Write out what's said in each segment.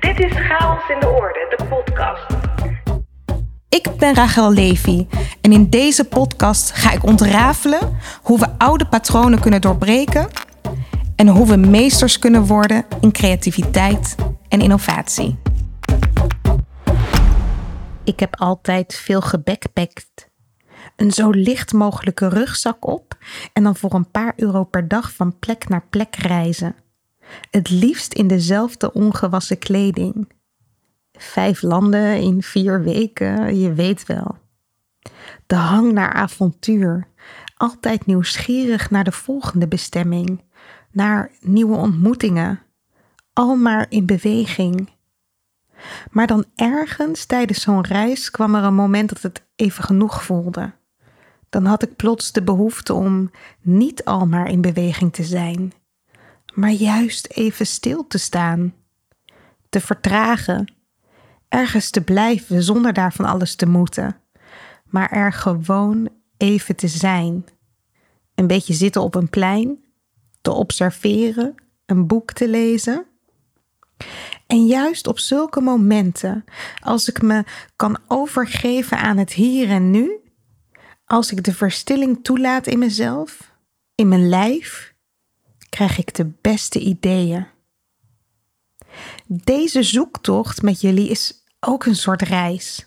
Dit is Chaos in de Orde, de podcast. Ik ben Rachel Levy en in deze podcast ga ik ontrafelen hoe we oude patronen kunnen doorbreken en hoe we meesters kunnen worden in creativiteit en innovatie. Ik heb altijd veel gebackpackt. Een zo licht mogelijke rugzak op en dan voor een paar euro per dag van plek naar plek reizen. Het liefst in dezelfde ongewassen kleding. Vijf landen in vier weken, je weet wel. De hang naar avontuur, altijd nieuwsgierig naar de volgende bestemming, naar nieuwe ontmoetingen, al maar in beweging. Maar dan ergens tijdens zo'n reis kwam er een moment dat het even genoeg voelde. Dan had ik plots de behoefte om niet al maar in beweging te zijn, maar juist even stil te staan, te vertragen, ergens te blijven zonder daarvan alles te moeten, maar er gewoon even te zijn. Een beetje zitten op een plein, te observeren, een boek te lezen. En juist op zulke momenten, als ik me kan overgeven aan het hier en nu, als ik de verstilling toelaat in mezelf, in mijn lijf, krijg ik de beste ideeën. Deze zoektocht met jullie is ook een soort reis.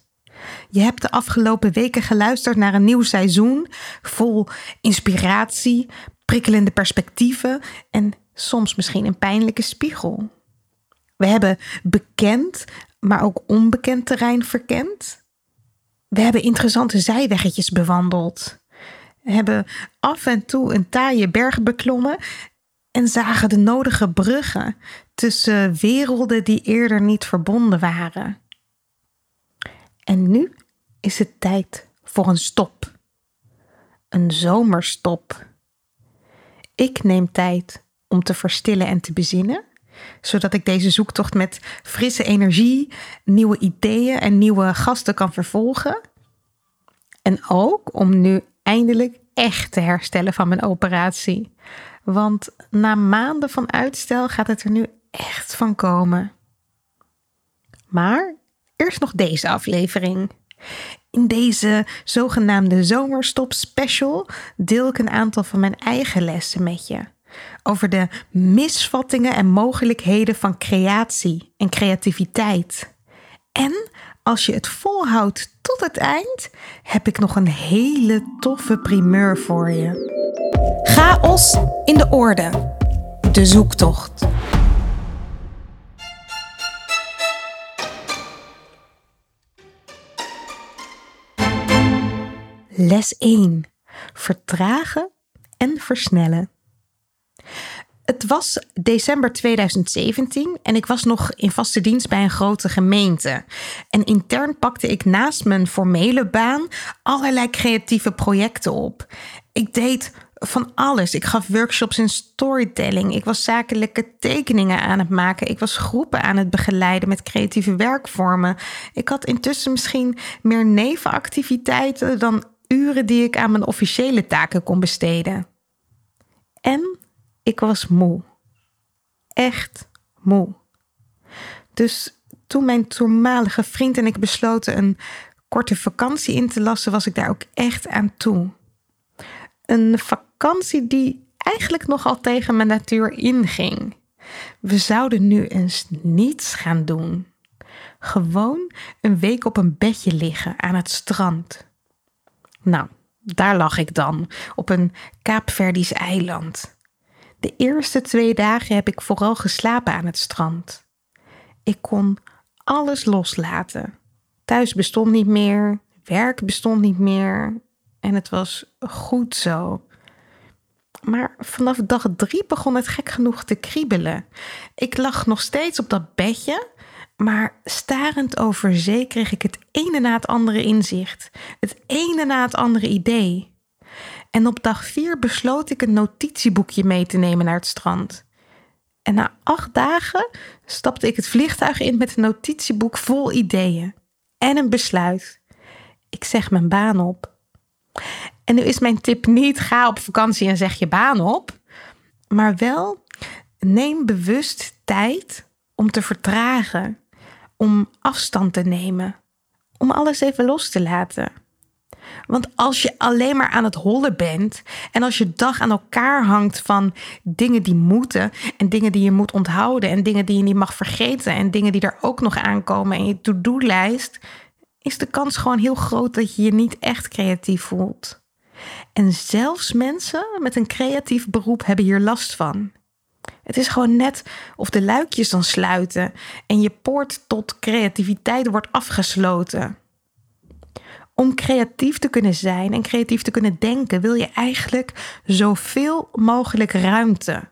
Je hebt de afgelopen weken geluisterd naar een nieuw seizoen vol inspiratie, prikkelende perspectieven en soms misschien een pijnlijke spiegel. We hebben bekend, maar ook onbekend terrein verkend. We hebben interessante zijweggetjes bewandeld. We hebben af en toe een taaie berg beklommen en zagen de nodige bruggen tussen werelden die eerder niet verbonden waren. En nu is het tijd voor een stop. Een zomerstop. Ik neem tijd om te verstillen en te bezinnen, zodat ik deze zoektocht met frisse energie, nieuwe ideeën en nieuwe gasten kan vervolgen. En ook om nu eindelijk echt te herstellen van mijn operatie. Want na maanden van uitstel gaat het er nu echt van komen. Maar eerst nog deze aflevering. In deze zogenaamde zomerstop special deel ik een aantal van mijn eigen lessen met je. Over de misvattingen en mogelijkheden van creatie en creativiteit. En als je het volhoudt tot het eind, heb ik nog een hele toffe primeur voor je. Chaos in de orde. De zoektocht. Les 1. Vertragen en versnellen. Het was december 2017 en ik was nog in vaste dienst bij een grote gemeente. En intern pakte ik naast mijn formele baan allerlei creatieve projecten op. Ik deed van alles. Ik gaf workshops in storytelling. Ik was zakelijke tekeningen aan het maken. Ik was groepen aan het begeleiden met creatieve werkvormen. Ik had intussen misschien meer nevenactiviteiten dan uren die ik aan mijn officiële taken kon besteden. En ik was moe. Echt moe. Dus toen mijn toenmalige vriend en ik besloten een korte vakantie in te lassen, was ik daar ook echt aan toe. Een vakantie die eigenlijk nogal tegen mijn natuur inging. We zouden nu eens niets gaan doen. Gewoon een week op een bedje liggen aan het strand. Nou, daar lag ik dan, op een Kaapverdisch eiland. De eerste twee dagen heb ik vooral geslapen aan het strand. Ik kon alles loslaten. Thuis bestond niet meer, werk bestond niet meer en het was goed zo. Maar vanaf dag drie begon het gek genoeg te kriebelen. Ik lag nog steeds op dat bedje, maar starend over zee kreeg ik het ene na het andere inzicht, het ene na het andere idee. En op dag vier besloot ik een notitieboekje mee te nemen naar het strand. En na acht dagen stapte ik het vliegtuig in met een notitieboek vol ideeën en een besluit. Ik zeg mijn baan op. En nu is mijn tip niet ga op vakantie en zeg je baan op, maar wel neem bewust tijd om te vertragen, om afstand te nemen, om alles even los te laten. Want als je alleen maar aan het hollen bent en als je dag aan elkaar hangt van dingen die moeten en dingen die je moet onthouden en dingen die je niet mag vergeten en dingen die er ook nog aankomen in je to-do-lijst, is de kans gewoon heel groot dat je je niet echt creatief voelt. En zelfs mensen met een creatief beroep hebben hier last van. Het is gewoon net of de luikjes dan sluiten en je poort tot creativiteit wordt afgesloten. Om creatief te kunnen zijn en creatief te kunnen denken, wil je eigenlijk zoveel mogelijk ruimte.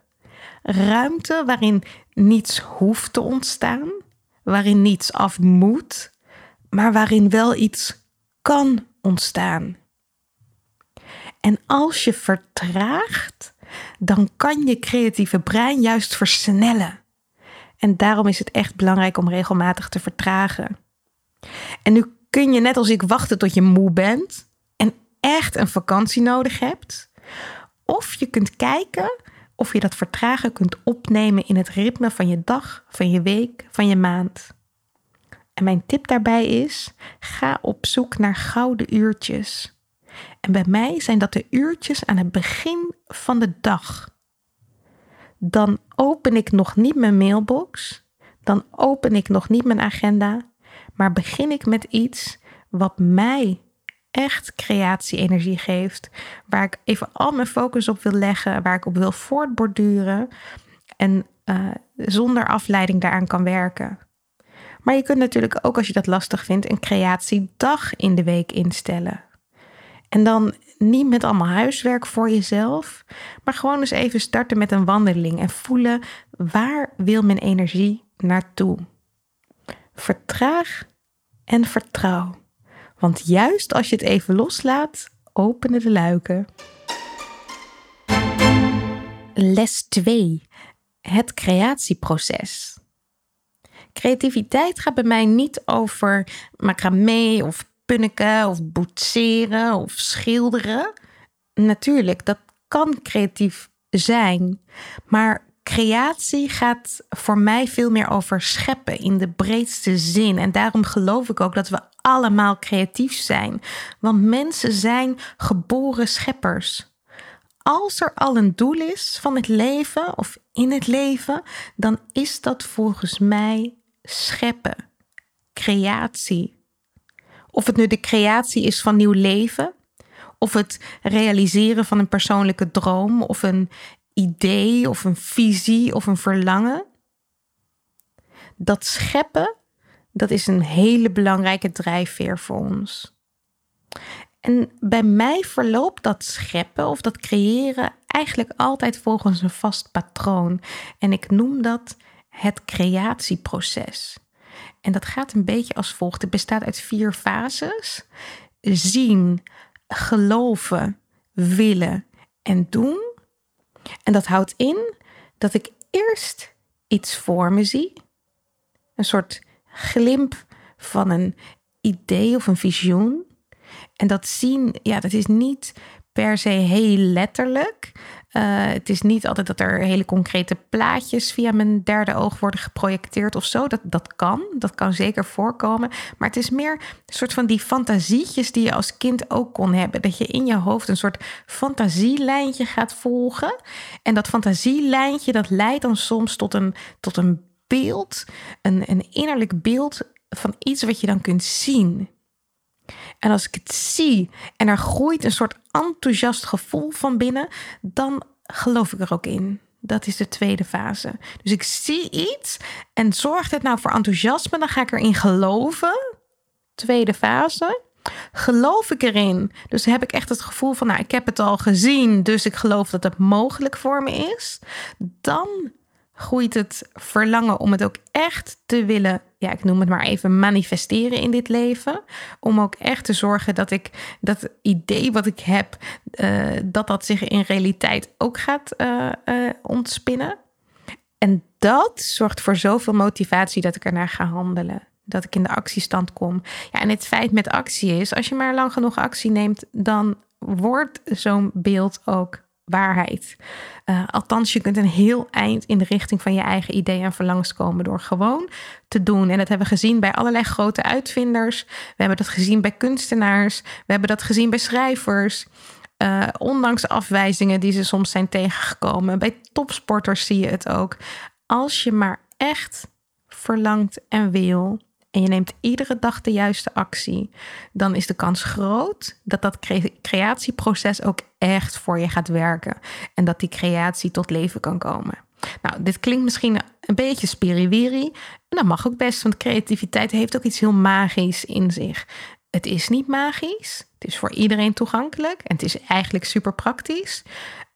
Ruimte waarin niets hoeft te ontstaan, waarin niets af moet, maar waarin wel iets kan ontstaan. En als je vertraagt, dan kan je creatieve brein juist versnellen. En daarom is het echt belangrijk om regelmatig te vertragen. En nu kun je net als ik wachten tot je moe bent en echt een vakantie nodig hebt. Of je kunt kijken of je dat vertragen kunt opnemen in het ritme van je dag, van je week, van je maand. En mijn tip daarbij is: ga op zoek naar gouden uurtjes. En bij mij zijn dat de uurtjes aan het begin van de dag. Dan open ik nog niet mijn mailbox, dan open ik nog niet mijn agenda, maar begin ik met iets wat mij echt creatie-energie geeft, waar ik even al mijn focus op wil leggen, waar ik op wil voortborduren en uh, zonder afleiding daaraan kan werken. Maar je kunt natuurlijk ook als je dat lastig vindt een creatiedag in de week instellen. En dan niet met allemaal huiswerk voor jezelf, maar gewoon eens even starten met een wandeling en voelen waar wil mijn energie naartoe. Vertraag en vertrouw. Want juist als je het even loslaat, openen de luiken. Les 2. Het creatieproces. Creativiteit gaat bij mij niet over macramé of punniken of boetseren of schilderen. Natuurlijk, dat kan creatief zijn. Maar creatie gaat voor mij veel meer over scheppen in de breedste zin. En daarom geloof ik ook dat we allemaal creatief zijn. Want mensen zijn geboren scheppers. Als er al een doel is van het leven of in het leven, dan is dat volgens mij scheppen, creatie. Of het nu de creatie is van nieuw leven, of het realiseren van een persoonlijke droom, of een idee, of een visie, of een verlangen. Dat scheppen, dat is een hele belangrijke drijfveer voor ons. En bij mij verloopt dat scheppen of dat creëren eigenlijk altijd volgens een vast patroon. En ik noem dat het creatieproces. En dat gaat een beetje als volgt. Het bestaat uit vier fases: zien, geloven, willen en doen. En dat houdt in dat ik eerst iets voor me zie, een soort glimp van een idee of een visioen. En dat zien, ja, dat is niet per se heel letterlijk. Uh, het is niet altijd dat er hele concrete plaatjes via mijn derde oog worden geprojecteerd of zo. Dat, dat kan, dat kan zeker voorkomen. Maar het is meer een soort van die fantasietjes die je als kind ook kon hebben. Dat je in je hoofd een soort fantasielijntje gaat volgen. En dat fantasielijntje dat leidt dan soms tot een, tot een beeld, een, een innerlijk beeld van iets wat je dan kunt zien. En als ik het zie en er groeit een soort enthousiast gevoel van binnen, dan geloof ik er ook in. Dat is de tweede fase. Dus ik zie iets en zorgt het nou voor enthousiasme, dan ga ik erin geloven. Tweede fase. Geloof ik erin? Dus heb ik echt het gevoel van, nou, ik heb het al gezien, dus ik geloof dat het mogelijk voor me is. Dan groeit het verlangen om het ook echt te willen, ja, ik noem het maar even, manifesteren in dit leven. Om ook echt te zorgen dat ik dat idee wat ik heb, uh, dat dat zich in realiteit ook gaat uh, uh, ontspinnen. En dat zorgt voor zoveel motivatie dat ik ernaar ga handelen. Dat ik in de actiestand kom. Ja, en het feit met actie is, als je maar lang genoeg actie neemt, dan wordt zo'n beeld ook waarheid. Uh, althans, je kunt een heel eind in de richting van je eigen ideeën en verlangens komen door gewoon te doen. En dat hebben we gezien bij allerlei grote uitvinders. We hebben dat gezien bij kunstenaars. We hebben dat gezien bij schrijvers. Uh, ondanks afwijzingen die ze soms zijn tegengekomen. Bij topsporters zie je het ook. Als je maar echt verlangt en wil, en je neemt iedere dag de juiste actie, dan is de kans groot dat dat creatieproces ook echt voor je gaat werken en dat die creatie tot leven kan komen. Nou, dit klinkt misschien een beetje spiriwiri. En dat mag ook best, want creativiteit heeft ook iets heel magisch in zich. Het is niet magisch. Het is voor iedereen toegankelijk en het is eigenlijk super praktisch.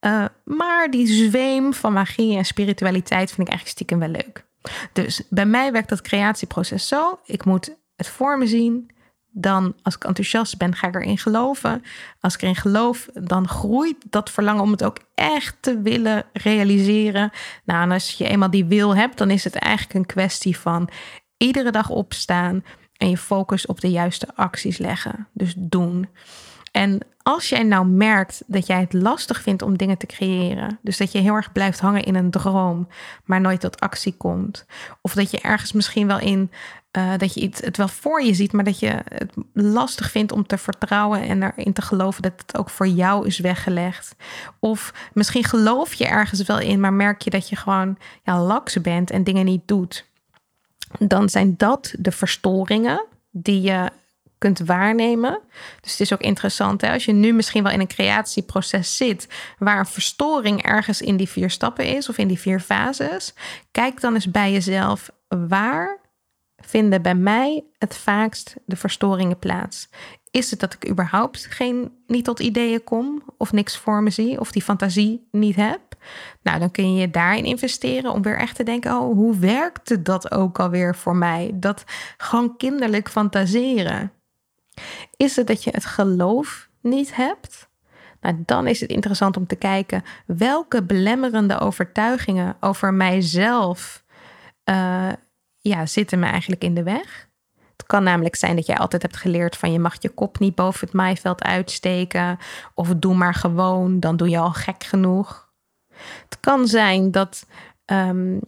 Uh, maar die zweem van magie en spiritualiteit vind ik eigenlijk stiekem wel leuk. Dus bij mij werkt dat creatieproces zo. Ik moet het voor me zien. Dan, als ik enthousiast ben, ga ik erin geloven. Als ik erin geloof, dan groeit dat verlangen om het ook echt te willen realiseren. Nou, en als je eenmaal die wil hebt, dan is het eigenlijk een kwestie van iedere dag opstaan en je focus op de juiste acties leggen. Dus doen. En als jij nou merkt dat jij het lastig vindt om dingen te creëren, dus dat je heel erg blijft hangen in een droom, maar nooit tot actie komt, of dat je ergens misschien wel in uh, dat je iets, het wel voor je ziet, maar dat je het lastig vindt om te vertrouwen en erin te geloven dat het ook voor jou is weggelegd. Of misschien geloof je ergens wel in, maar merk je dat je gewoon ja, laks bent en dingen niet doet. Dan zijn dat de verstoringen die je kunt waarnemen. Dus het is ook interessant hè? als je nu misschien wel in een creatieproces zit waar een verstoring ergens in die vier stappen is of in die vier fases. Kijk dan eens bij jezelf waar vinden bij mij het vaakst de verstoringen plaats. Is het dat ik überhaupt geen, niet tot ideeën kom of niks voor me zie of die fantasie niet heb? Nou, dan kun je daarin investeren om weer echt te denken: oh, hoe werkte dat ook alweer voor mij? Dat gewoon kinderlijk fantaseren. Is het dat je het geloof niet hebt? Nou, dan is het interessant om te kijken welke belemmerende overtuigingen over mijzelf uh, ja, zitten me eigenlijk in de weg. Het kan namelijk zijn dat jij altijd hebt geleerd van je mag je kop niet boven het maaiveld uitsteken. Of doe maar gewoon, dan doe je al gek genoeg. Het kan zijn dat um,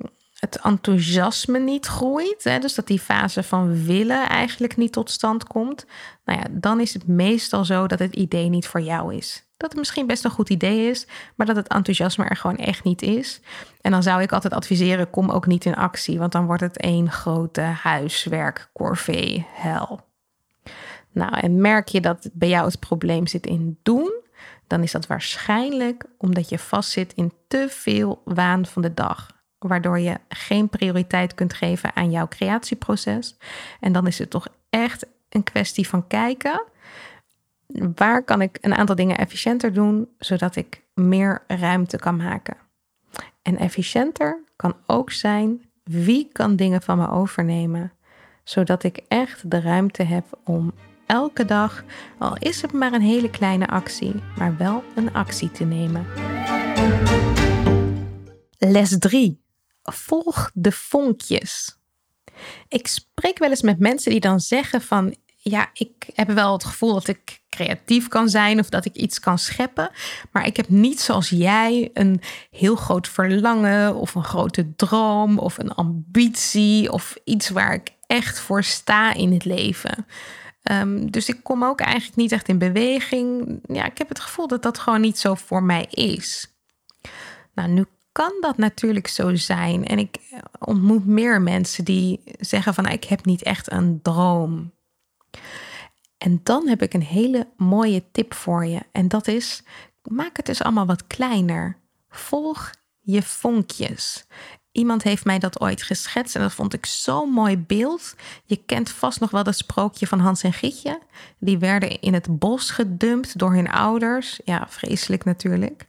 het enthousiasme niet groeit. Hè, dus dat die fase van willen eigenlijk niet tot stand komt. Nou ja, dan is het meestal zo dat het idee niet voor jou is. Dat het misschien best een goed idee is, maar dat het enthousiasme er gewoon echt niet is. En dan zou ik altijd adviseren: kom ook niet in actie, want dan wordt het één grote huiswerk, corvée, hel. Nou, en merk je dat bij jou het probleem zit in doen, dan is dat waarschijnlijk omdat je vastzit in te veel waan van de dag waardoor je geen prioriteit kunt geven aan jouw creatieproces. En dan is het toch echt een kwestie van kijken. Waar kan ik een aantal dingen efficiënter doen, zodat ik meer ruimte kan maken? En efficiënter kan ook zijn wie kan dingen van me overnemen, zodat ik echt de ruimte heb om elke dag, al is het maar een hele kleine actie, maar wel een actie te nemen. Les 3 volg de vonkjes. Ik spreek wel eens met mensen die dan zeggen van ja, ik heb wel het gevoel dat ik creatief kan zijn of dat ik iets kan scheppen, maar ik heb niet zoals jij een heel groot verlangen of een grote droom of een ambitie of iets waar ik echt voor sta in het leven. Um, dus ik kom ook eigenlijk niet echt in beweging. Ja, ik heb het gevoel dat dat gewoon niet zo voor mij is. Nou, nu kan dat natuurlijk zo zijn. En ik ontmoet meer mensen die zeggen van ik heb niet echt een droom. En dan heb ik een hele mooie tip voor je. En dat is, maak het dus allemaal wat kleiner. Volg je vonkjes. Iemand heeft mij dat ooit geschetst en dat vond ik zo'n mooi beeld. Je kent vast nog wel dat sprookje van Hans en Gietje. Die werden in het bos gedumpt door hun ouders. Ja, vreselijk natuurlijk.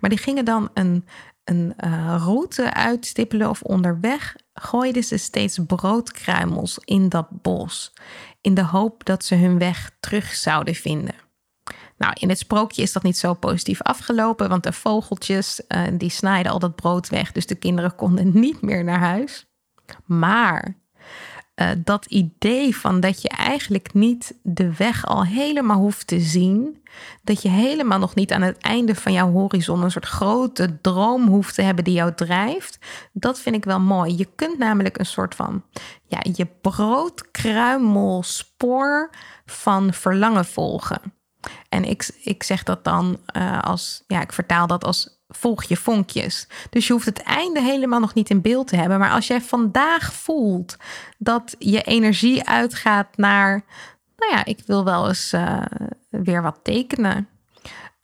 Maar die gingen dan een, een uh, route uitstippelen of onderweg gooiden ze steeds broodkruimels in dat bos, in de hoop dat ze hun weg terug zouden vinden. Nou, in het sprookje is dat niet zo positief afgelopen, want de vogeltjes uh, die snijden al dat brood weg, dus de kinderen konden niet meer naar huis. Maar uh, dat idee van dat je eigenlijk niet de weg al helemaal hoeft te zien. Dat je helemaal nog niet aan het einde van jouw horizon een soort grote droom hoeft te hebben die jou drijft. Dat vind ik wel mooi. Je kunt namelijk een soort van ja, je broodkruimelspoor van verlangen volgen. En ik, ik zeg dat dan uh, als, ja, ik vertaal dat als volg je vonkjes. Dus je hoeft het einde helemaal nog niet in beeld te hebben. Maar als jij vandaag voelt dat je energie uitgaat naar, nou ja, ik wil wel eens uh, weer wat tekenen.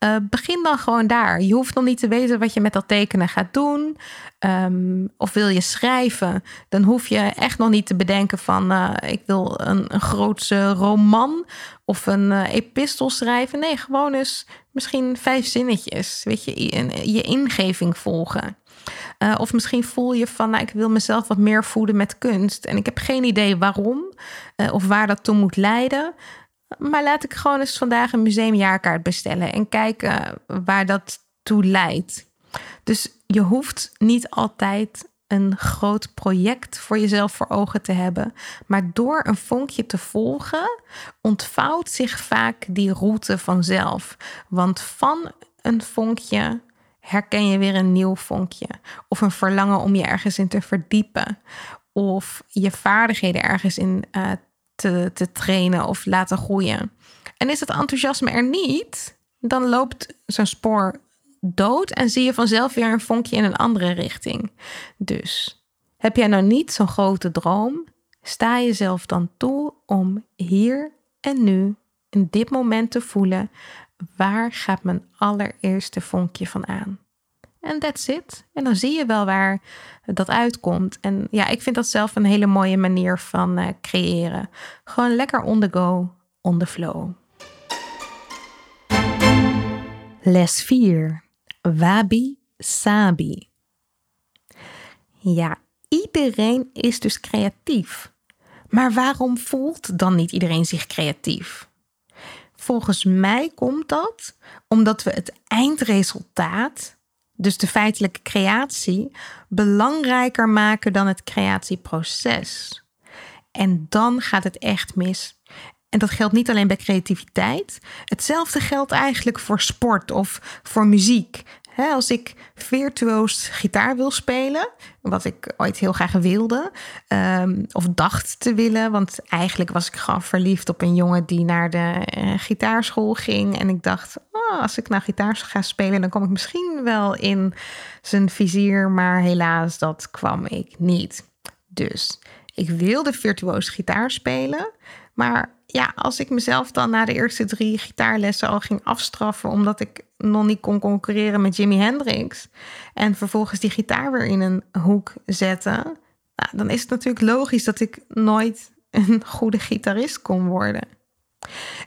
Uh, begin dan gewoon daar. Je hoeft nog niet te weten wat je met dat tekenen gaat doen. Um, of wil je schrijven, dan hoef je echt nog niet te bedenken van uh, ik wil een, een grootse roman of een uh, epistel schrijven. Nee, gewoon eens misschien vijf zinnetjes. Weet je, je ingeving volgen. Of misschien voel je van, nou, ik wil mezelf wat meer voeden met kunst. En ik heb geen idee waarom of waar dat toe moet leiden. Maar laat ik gewoon eens vandaag een museumjaarkaart bestellen en kijken waar dat toe leidt. Dus je hoeft niet altijd een groot project voor jezelf voor ogen te hebben. Maar door een vonkje te volgen, ontvouwt zich vaak die route vanzelf. Want van een vonkje herken je weer een nieuw vonkje. Of een verlangen om je ergens in te verdiepen. Of je vaardigheden ergens in uh, te, te trainen of laten groeien. En is het enthousiasme er niet, dan loopt zo'n spoor dood en zie je vanzelf weer een vonkje in een andere richting. Dus heb jij nou niet zo'n grote droom, sta jezelf dan toe om hier en nu, in dit moment te voelen, waar gaat mijn allereerste vonkje van aan? En that's it. En dan zie je wel waar dat uitkomt. En ja, ik vind dat zelf een hele mooie manier van uh, creëren. Gewoon lekker on the go, on the flow. Les 4. Wabi Sabi. Ja, iedereen is dus creatief. Maar waarom voelt dan niet iedereen zich creatief? Volgens mij komt dat omdat we het eindresultaat dus de feitelijke creatie, belangrijker maken dan het creatieproces. En dan gaat het echt mis. En dat geldt niet alleen bij creativiteit. Hetzelfde geldt eigenlijk voor sport of voor muziek als ik virtuoos gitaar wil spelen, wat ik ooit heel graag wilde, um, of dacht te willen, want eigenlijk was ik gewoon verliefd op een jongen die naar de uh, gitaarschool ging. En ik dacht, oh, als ik nou gitaar ga spelen, dan kom ik misschien wel in zijn vizier, maar helaas, dat kwam ik niet. Dus ik wilde virtuoos gitaar spelen, maar ja, als ik mezelf dan na de eerste drie gitaarlessen al ging afstraffen omdat ik nog niet kon concurreren met Jimi Hendrix en vervolgens die gitaar weer in een hoek zetten, nou, dan is het natuurlijk logisch dat ik nooit een goede gitarist kon worden.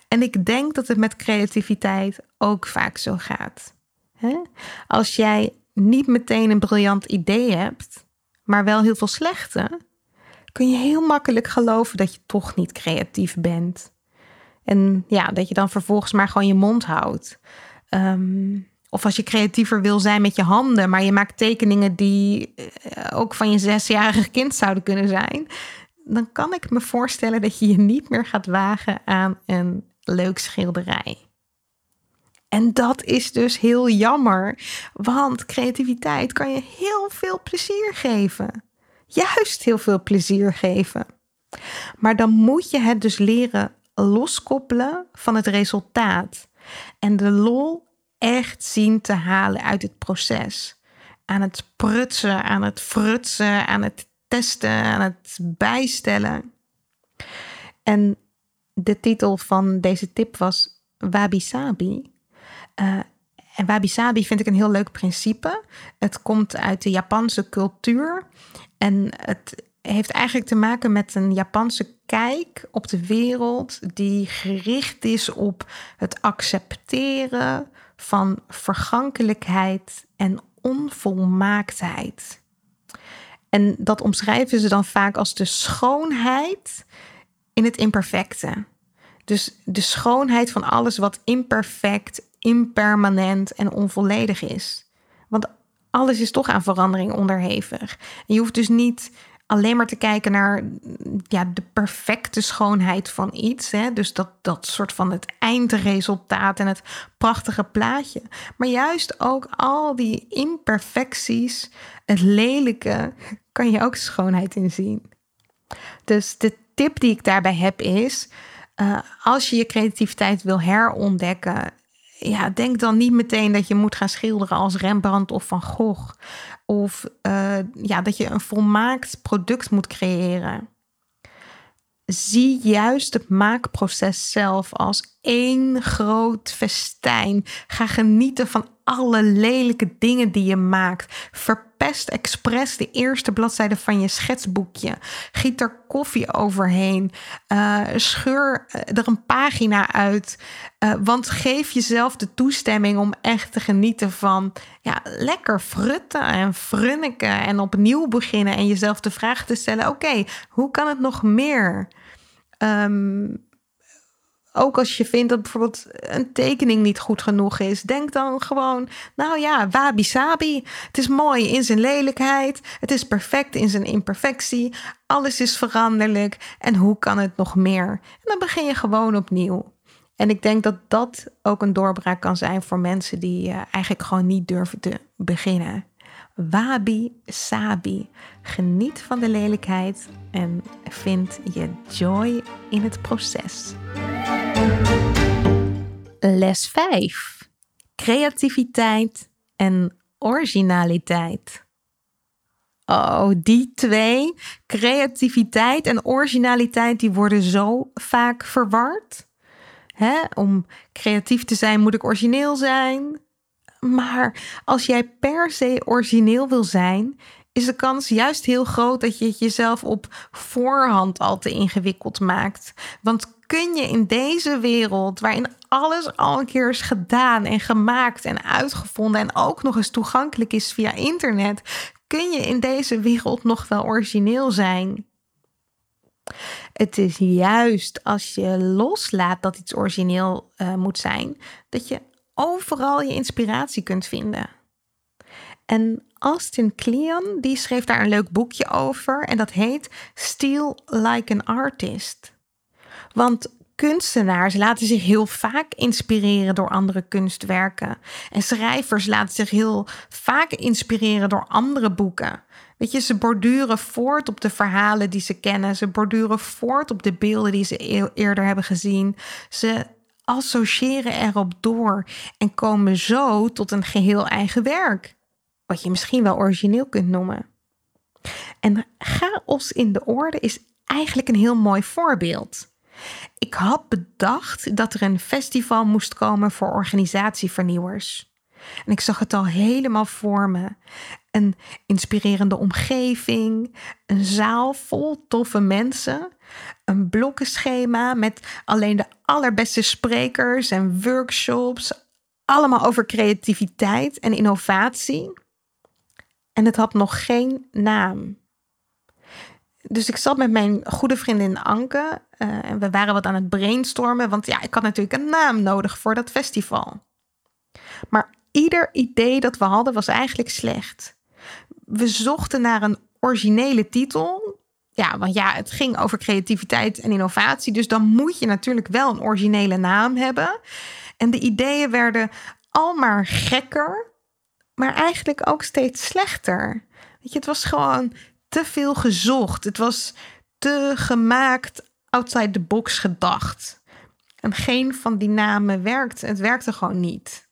En ik denk dat het met creativiteit ook vaak zo gaat. Als jij niet meteen een briljant idee hebt, maar wel heel veel slechte, kun je heel makkelijk geloven dat je toch niet creatief bent. En ja, dat je dan vervolgens maar gewoon je mond houdt. Ehm, of als je creatiever wil zijn met je handen, maar je maakt tekeningen die eh, ook van je zesjarige kind zouden kunnen zijn, dan kan ik me voorstellen dat je je niet meer gaat wagen aan een leuk schilderij. En dat is dus heel jammer, want creativiteit kan je heel veel plezier geven juist heel veel plezier geven. Maar dan moet je het dus leren loskoppelen van het resultaat. En de lol echt zien te halen uit het proces. Aan het prutsen, aan het frutsen, aan het testen, aan het bijstellen. En de titel van deze tip was Wabi Sabi. Uh, en Wabi Sabi vind ik een heel leuk principe. Het komt uit de Japanse cultuur. En het heeft eigenlijk te maken met een Japanse kijk op de wereld die gericht is op het accepteren van vergankelijkheid en onvolmaaktheid. En dat omschrijven ze dan vaak als de schoonheid in het imperfecte. Dus de schoonheid van alles wat imperfect, impermanent en onvolledig is. Want alles is toch aan verandering onderhevig. Je hoeft dus niet alleen maar te kijken naar ja, de perfecte schoonheid van iets. Hè? Dus dat, dat soort van het eindresultaat en het prachtige plaatje. Maar juist ook al die imperfecties, het lelijke, kan je ook schoonheid in zien. Dus de tip die ik daarbij heb is: uh, als je je creativiteit wil herontdekken, ja, denk dan niet meteen dat je moet gaan schilderen als Rembrandt of Van Gogh. Of uh, ja, dat je een volmaakt product moet creëren. Zie juist het maakproces zelf als één groot festijn. Ga genieten van alle lelijke dingen die je maakt. Verpest expres de eerste bladzijde van je schetsboekje. Giet er koffie overheen. Uh, scheur eh, er een pagina uit. Uh, want geef jezelf de toestemming om echt te genieten van ja, lekker frutten en frunniken en opnieuw beginnen. En jezelf de vraag te stellen: oké, hoe kan het nog meer? Um, ook als je vindt dat bijvoorbeeld een tekening niet goed genoeg is, denk dan gewoon, nou ja, wabi sabi. Het is mooi in zijn lelijkheid, het is perfect in zijn imperfectie, alles is veranderlijk en hoe kan het nog meer? En dan begin je gewoon opnieuw. En ik denk dat dat ook een doorbraak kan zijn voor mensen die uh, eigenlijk gewoon niet durven te beginnen. Wabi sabi. Geniet van de lelijkheid en vind je joy in het proces. Les 5. Creativiteit en originaliteit. Oh, die twee, creativiteit en originaliteit, die worden zo vaak verward. Om creatief te zijn moet ik origineel zijn. Maar als jij per se origineel wil zijn, is de kans juist heel groot dat je het jezelf op voorhand al te ingewikkeld maakt. Want kun je in deze wereld, waarin alles al een keer is gedaan en gemaakt en uitgevonden en ook nog eens toegankelijk is via internet, kun je in deze wereld nog wel origineel zijn? Het is juist als je loslaat dat iets origineel uh, moet zijn, dat je overal je inspiratie kunt vinden. En Austin Kleon, die schreef daar een leuk boekje over en dat heet Steal Like an Artist. Want kunstenaars laten zich heel vaak inspireren door andere kunstwerken. En schrijvers laten zich heel vaak inspireren door andere boeken. Weet je, ze borduren voort op de verhalen die ze kennen. Ze borduren voort op de beelden die ze eerder hebben gezien. Ze associëren erop door en komen zo tot een geheel eigen werk. Wat je misschien wel origineel kunt noemen. En chaos in de orde is eigenlijk een heel mooi voorbeeld. Ik had bedacht dat er een festival moest komen voor organisatievernieuwers. En ik zag het al helemaal voor me. Een inspirerende omgeving, een zaal vol toffe mensen, een blokkenschema met alleen de allerbeste sprekers en workshops, allemaal over creativiteit en innovatie. En het had nog geen naam. Dus ik zat met mijn goede vriendin Anke uh, en we waren wat aan het brainstormen, want ja, ik had natuurlijk een naam nodig voor dat festival. Maar ieder idee dat we hadden was eigenlijk slecht. We zochten naar een originele titel. Ja, want ja, het ging over creativiteit en innovatie, dus dan moet je natuurlijk wel een originele naam hebben. En de ideeën werden al maar gekker, maar eigenlijk ook steeds slechter. Weet je, het was gewoon te veel gezocht. Het was te gemaakt outside the box gedacht. En geen van die namen werkte. Het werkte gewoon niet.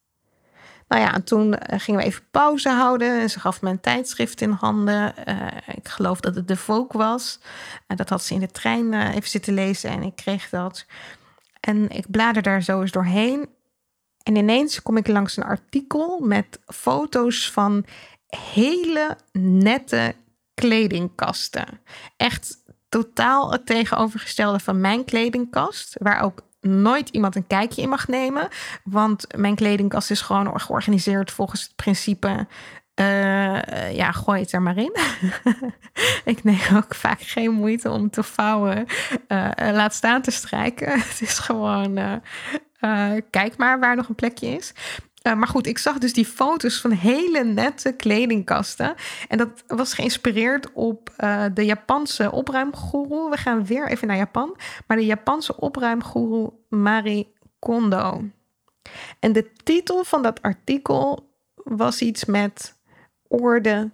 Nou ja, en toen eh, gingen we even pauze houden. En ze gaf me een tijdschrift in handen. Uh, ik geloof dat het de Vogue was. Uh, dat had ze in de trein uh, even zitten lezen en ik kreeg dat. En ik blader daar zo eens doorheen. En ineens kom ik langs een artikel met foto's van hele nette kledingkasten. Echt totaal het tegenovergestelde van mijn kledingkast, waar ook nooit iemand een kijkje in mag nemen. Want mijn kledingkast is gewoon georganiseerd volgens het principe. Uh, ja, gooi het er maar in. ik neem ook vaak geen moeite om te vouwen. Uh, laat staan te strijken. het is gewoon. Kijk maar waar nog een plekje is. Eh, maar goed, ik zag dus die foto's van hele nette kledingkasten. En dat was geïnspireerd op uh, de Japanse opruimgoeroe. We gaan weer even naar Japan. Maar de Japanse opruimgoeroe Marie Kondo. En de titel van dat artikel was iets met orde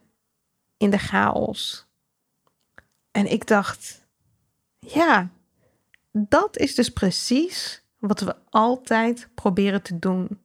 in de chaos. En ik dacht, ja, dat is dus precies wat we altijd proberen te doen.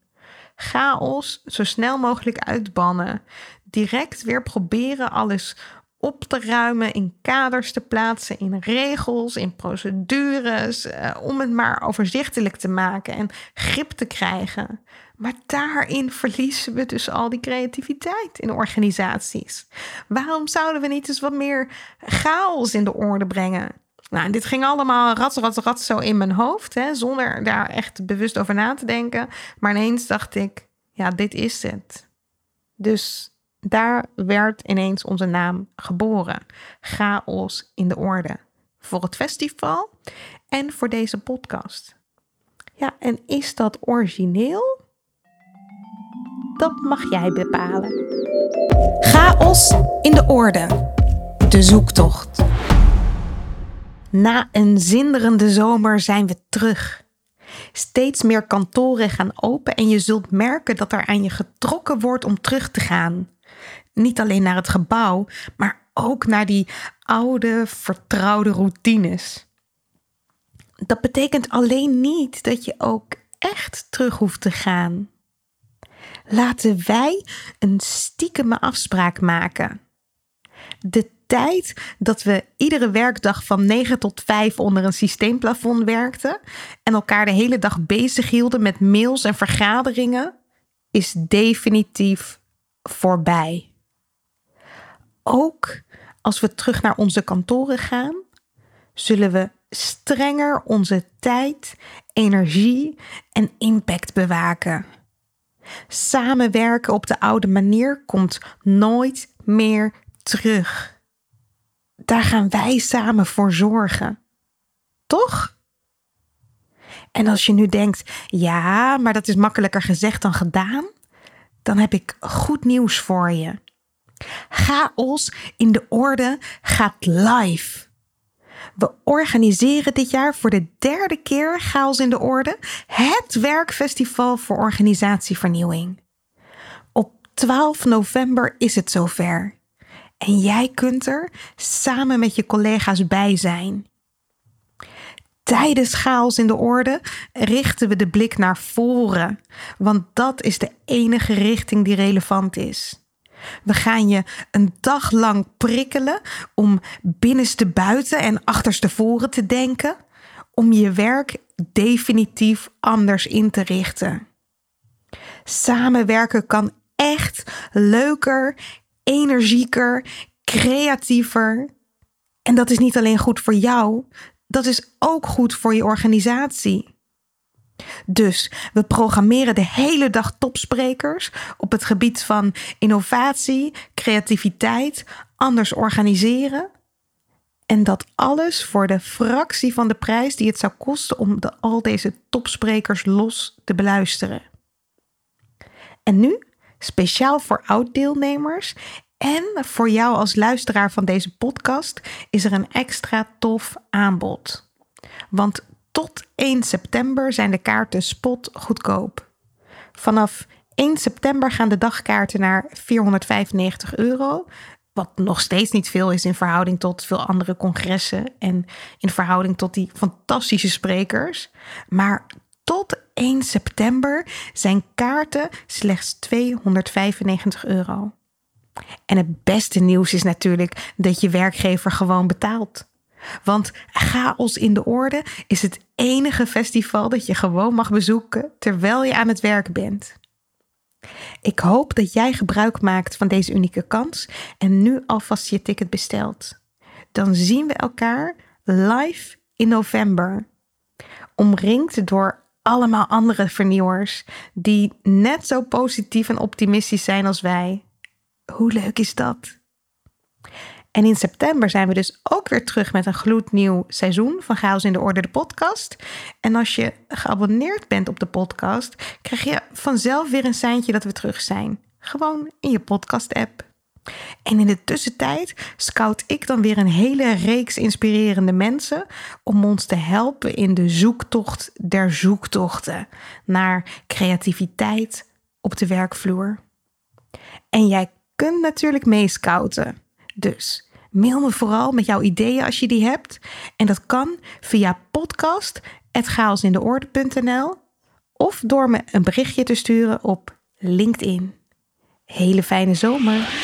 Chaos zo snel mogelijk uitbannen. Direct weer proberen alles op te ruimen, in kaders te plaatsen, in regels, in procedures, eh, om het maar overzichtelijk te maken en grip te krijgen. Maar daarin verliezen we dus al die creativiteit in organisaties. Waarom zouden we niet eens wat meer chaos in de orde brengen? Nou, dit ging allemaal rat, rat, rat zo in mijn hoofd, hè, zonder daar echt bewust over na te denken. Maar ineens dacht ik, ja, dit is het. Dus daar werd ineens onze naam geboren. Chaos in de orde. Voor het festival en voor deze podcast. Ja, en is dat origineel? Dat mag jij bepalen. Chaos in de orde. De zoektocht. Na een zinderende zomer zijn we terug. Steeds meer kantoren gaan open en je zult merken dat er aan je getrokken wordt om terug te gaan. Niet alleen naar het gebouw, maar ook naar die oude, vertrouwde routines. Dat betekent alleen niet dat je ook echt terug hoeft te gaan. Laten wij een stiekeme afspraak maken. De tijd dat we iedere werkdag van 9 tot 5 onder een systeemplafond werkten en elkaar de hele dag bezig hielden met mails en vergaderingen, is definitief voorbij. Ook als we terug naar onze kantoren gaan, zullen we strenger onze tijd, energie en impact bewaken. Samenwerken op de oude manier komt nooit meer terug daar gaan wij samen voor zorgen. Toch? En als je nu denkt, ja, maar dat is makkelijker gezegd dan gedaan, dan heb ik goed nieuws voor je. Chaos in de orde gaat live. We organiseren dit jaar voor de derde keer Chaos in de Orde, het werkfestival voor organisatievernieuwing. Op 12 november is het zover. En jij kunt er samen met je collega's bij zijn. Tijdens chaos in de orde richten we de blik naar voren, want dat is de enige richting die relevant is. We gaan je een dag lang prikkelen om binnenste buiten en achterste voren te denken, om je werk definitief anders in te richten. Samenwerken kan echt leuker, energieker, creatiever. En dat is niet alleen goed voor jou, dat is ook goed voor je organisatie. Dus we programmeren de hele dag topsprekers op het gebied van innovatie, creativiteit, anders organiseren. En dat alles voor de fractie van de prijs die het zou kosten om de, al deze topsprekers los te beluisteren. En nu Speciaal voor oud-deelnemers en voor jou als luisteraar van deze podcast is er een extra tof aanbod. Want tot 1 september zijn de kaarten spot goedkoop. Vanaf 1 september gaan de dagkaarten naar 495 euro. Wat nog steeds niet veel is in verhouding tot veel andere congressen en in verhouding tot die fantastische sprekers. Maar tot 1 september zijn kaarten slechts 295 euro. En het beste nieuws is natuurlijk dat je werkgever gewoon betaalt. Want Chaos in de Orde is het enige festival dat je gewoon mag bezoeken terwijl je aan het werk bent. Ik hoop dat jij gebruik maakt van deze unieke kans en nu alvast je ticket bestelt. Dan zien we elkaar live in november. Omringd door allemaal andere vernieuwers die net zo positief en optimistisch zijn als wij. Hoe leuk is dat? En in september zijn we dus ook weer terug met een gloednieuw seizoen van Chaos in de Orde, de podcast. En als je geabonneerd bent op de podcast, krijg je vanzelf weer een seintje dat we terug zijn. Gewoon in je podcast-app. En in de tussentijd scout ik dan weer een hele reeks inspirerende mensen om ons te helpen in de zoektocht der zoektochten naar creativiteit op de werkvloer. En jij kunt natuurlijk meescouten. Dus mail me vooral met jouw ideeën als je die hebt. En dat kan via podcast.chaosindeorde.nl of door me een berichtje te sturen op LinkedIn. Hele fijne zomer!